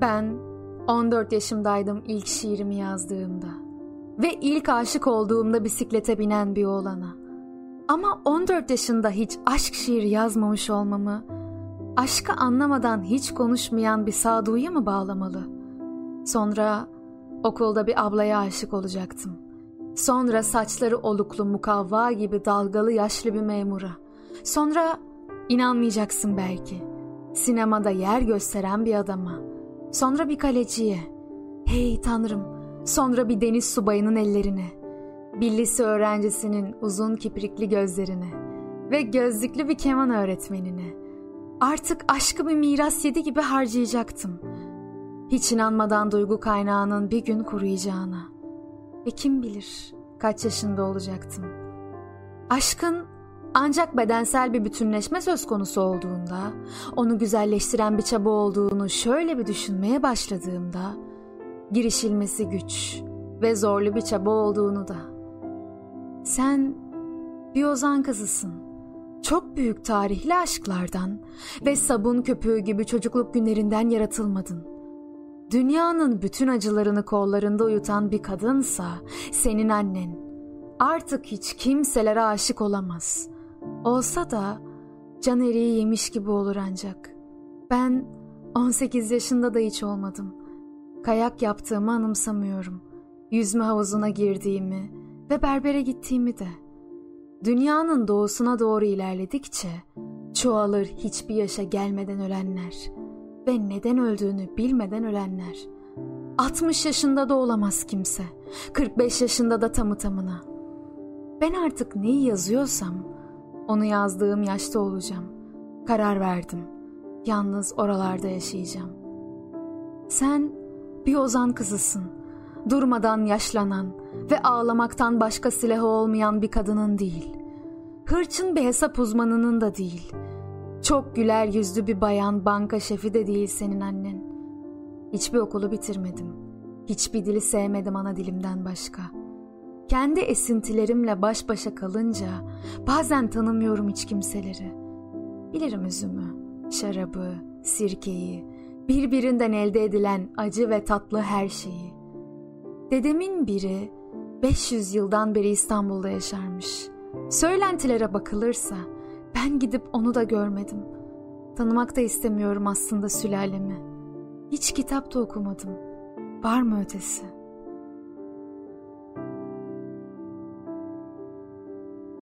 Ben 14 yaşımdaydım ilk şiirimi yazdığımda ve ilk aşık olduğumda bisiklete binen bir oğlana. Ama 14 yaşında hiç aşk şiiri yazmamış olmamı, aşkı anlamadan hiç konuşmayan bir sağduyuya mı bağlamalı? Sonra okulda bir ablaya aşık olacaktım. Sonra saçları oluklu mukavva gibi dalgalı yaşlı bir memura. Sonra inanmayacaksın belki. Sinemada yer gösteren bir adama. Sonra bir kaleciye. Hey tanrım. Sonra bir deniz subayının ellerine. Bir lise öğrencisinin uzun kiprikli gözlerine. Ve gözlüklü bir keman öğretmenine. Artık aşkı bir miras yedi gibi harcayacaktım. Hiç inanmadan duygu kaynağının bir gün kuruyacağına. Ve kim bilir kaç yaşında olacaktım. Aşkın ancak bedensel bir bütünleşme söz konusu olduğunda, onu güzelleştiren bir çaba olduğunu şöyle bir düşünmeye başladığımda, girişilmesi güç ve zorlu bir çaba olduğunu da. Sen bir ozan kızısın. Çok büyük tarihli aşklardan ve sabun köpüğü gibi çocukluk günlerinden yaratılmadın. Dünyanın bütün acılarını kollarında uyutan bir kadınsa senin annen. Artık hiç kimselere aşık olamaz.'' Olsa da can eriği yemiş gibi olur ancak. Ben 18 yaşında da hiç olmadım. Kayak yaptığımı anımsamıyorum. Yüzme havuzuna girdiğimi ve berbere gittiğimi de. Dünyanın doğusuna doğru ilerledikçe çoğalır hiçbir yaşa gelmeden ölenler ve neden öldüğünü bilmeden ölenler. 60 yaşında da olamaz kimse. 45 yaşında da tamı tamına. Ben artık neyi yazıyorsam onu yazdığım yaşta olacağım. Karar verdim. Yalnız oralarda yaşayacağım. Sen bir ozan kızısın. Durmadan yaşlanan ve ağlamaktan başka silahı olmayan bir kadının değil. Hırçın bir hesap uzmanının da değil. Çok güler yüzlü bir bayan banka şefi de değil senin annen. Hiçbir okulu bitirmedim. Hiçbir dili sevmedim ana dilimden başka.'' Kendi esintilerimle baş başa kalınca bazen tanımıyorum hiç kimseleri. Bilirim üzümü, şarabı, sirkeyi, birbirinden elde edilen acı ve tatlı her şeyi. Dedemin biri 500 yıldan beri İstanbul'da yaşarmış. Söylentilere bakılırsa ben gidip onu da görmedim. Tanımak da istemiyorum aslında sülalemi. Hiç kitap da okumadım. Var mı ötesi?''